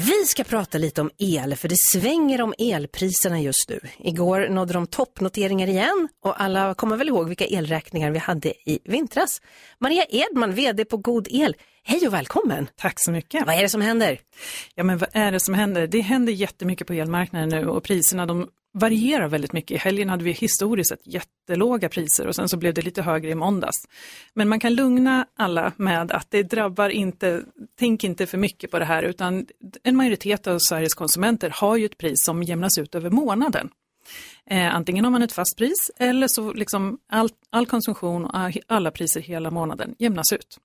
Vi ska prata lite om el, för det svänger om elpriserna just nu. Igår nådde de toppnoteringar igen och alla kommer väl ihåg vilka elräkningar vi hade i vintras. Maria Edman, VD på God El. Hej och välkommen! Tack så mycket. Vad är det som händer? Ja, men vad är det som händer? Det händer jättemycket på elmarknaden nu och priserna de varierar väldigt mycket. I helgen hade vi historiskt sett jättelåga priser och sen så blev det lite högre i måndags. Men man kan lugna alla med att det drabbar inte, tänk inte för mycket på det här utan en majoritet av Sveriges konsumenter har ju ett pris som jämnas ut över månaden. Eh, antingen har man ett fast pris eller så liksom all, all konsumtion och alla priser hela månaden jämnas ut.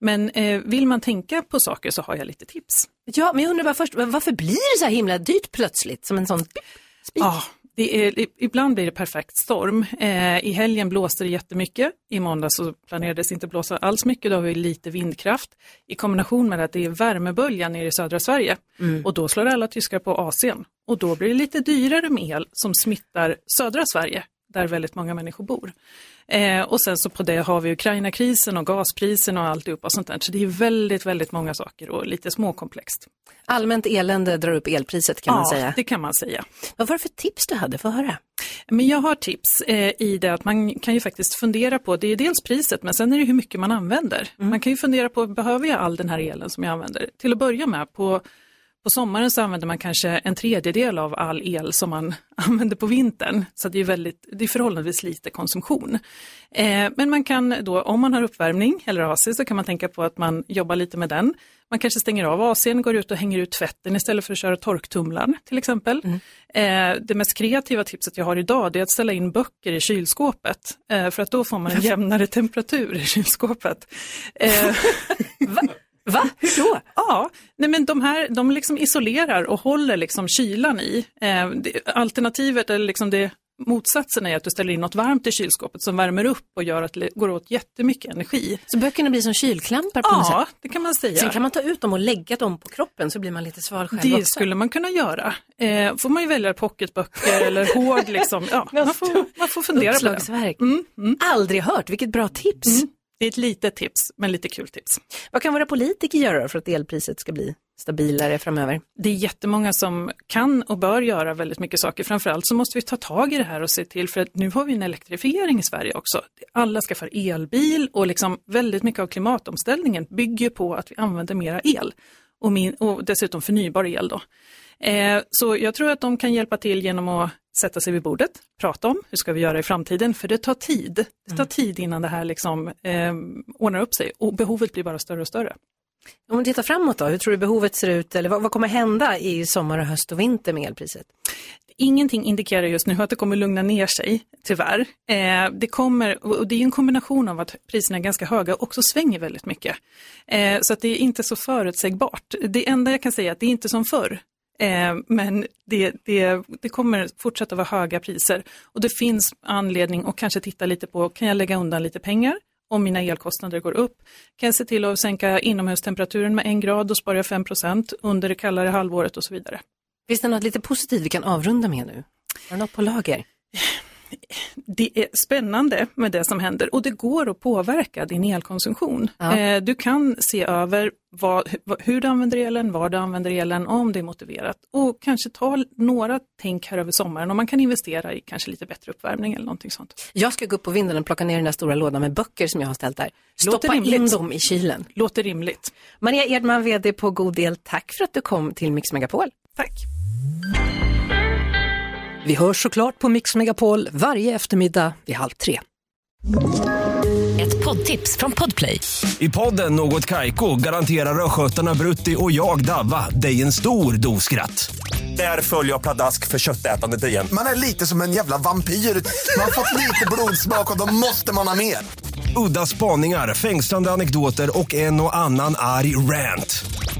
Men eh, vill man tänka på saker så har jag lite tips. Ja, men jag undrar bara först, varför blir det så här himla dyrt plötsligt? Som en sån spik? Ja, det är, ibland blir det perfekt storm. Eh, I helgen blåste det jättemycket. I måndag så planerades inte blåsa alls mycket. Då har vi lite vindkraft i kombination med att det är värmebölja nere i södra Sverige. Mm. Och då slår alla tyskar på AC'n. Och då blir det lite dyrare med el som smittar södra Sverige där väldigt många människor bor. Eh, och sen så på det har vi Ukraina-krisen och gasprisen och alltihopa och sånt där. Så det är väldigt, väldigt många saker och lite småkomplext. Allmänt elände drar upp elpriset kan ja, man säga. det kan man säga. Vad var det för tips du hade? Få höra. Men jag har tips eh, i det att man kan ju faktiskt fundera på, det är dels priset men sen är det hur mycket man använder. Man kan ju fundera på, behöver jag all den här elen som jag använder? Till att börja med, på på sommaren så använder man kanske en tredjedel av all el som man använder på vintern. Så det är, väldigt, det är förhållandevis lite konsumtion. Eh, men man kan då, om man har uppvärmning eller AC så kan man tänka på att man jobbar lite med den. Man kanske stänger av ACn, går ut och hänger ut tvätten istället för att köra torktumlaren till exempel. Mm. Eh, det mest kreativa tipset jag har idag är att ställa in böcker i kylskåpet. Eh, för att då får man en jämnare temperatur i kylskåpet. Va? Hur då? Ja, nej men de här de liksom isolerar och håller liksom kylan i. Eh, det, alternativet, eller liksom det, motsatsen är att du ställer in något varmt i kylskåpet som värmer upp och gör att det går åt jättemycket energi. Så böckerna blir som kylklampar på ja, något sätt? Ja, det kan man säga. Sen kan man ta ut dem och lägga dem på kroppen så blir man lite sval själv Det också. skulle man kunna göra. Eh, får man ju välja pocketböcker eller hård liksom. Ja, man, får, man får fundera på det. Mm, mm. Aldrig hört, vilket bra tips. Mm. Det är ett litet tips, men lite kul tips. Vad kan våra politiker göra för att elpriset ska bli stabilare framöver? Det är jättemånga som kan och bör göra väldigt mycket saker. Framförallt så måste vi ta tag i det här och se till, för att nu har vi en elektrifiering i Sverige också. Alla skaffar elbil och liksom väldigt mycket av klimatomställningen bygger på att vi använder mera el och, min, och dessutom förnybar el då. Eh, så jag tror att de kan hjälpa till genom att sätta sig vid bordet, prata om hur ska vi göra i framtiden, för det tar tid. Det tar tid innan det här liksom, eh, ordnar upp sig och behovet blir bara större och större. Om du tittar framåt då, hur tror du behovet ser ut eller vad, vad kommer hända i sommar, och höst och vinter med elpriset? Ingenting indikerar just nu att det kommer lugna ner sig, tyvärr. Eh, det kommer, och det är en kombination av att priserna är ganska höga och också svänger väldigt mycket. Eh, så att det är inte så förutsägbart. Det enda jag kan säga är att det är inte som förr. Eh, men det, det, det kommer fortsätta vara höga priser och det finns anledning att kanske titta lite på, kan jag lägga undan lite pengar om mina elkostnader går upp? Kan jag se till att sänka inomhustemperaturen med en grad och spara 5% under det kallare halvåret och så vidare. Finns det något lite positivt vi kan avrunda med nu? Har du något på lager? Det är spännande med det som händer och det går att påverka din elkonsumtion. Ja. Eh, du kan se över vad, hur du använder elen, var du använder elen, om det är motiverat och kanske ta några tänk här över sommaren om man kan investera i kanske lite bättre uppvärmning eller någonting sånt. Jag ska gå upp på vinden och plocka ner den där stora lådan med böcker som jag har ställt där. Stoppa in dem i kylen. Låter rimligt. Maria Edman, VD på God El, tack för att du kom till Mix Megapol. Tack. Vi hörs såklart på Mix Megapol varje eftermiddag vid halv tre. Ett poddtips från Podplay. I podden Något Kaiko garanterar östgötarna Brutti och jag, Davva, dig en stor dos skratt. Där följer jag pladask för köttätandet igen. Man är lite som en jävla vampyr. Man har fått lite blodsmak och då måste man ha mer. Udda spaningar, fängslande anekdoter och en och annan arg rant.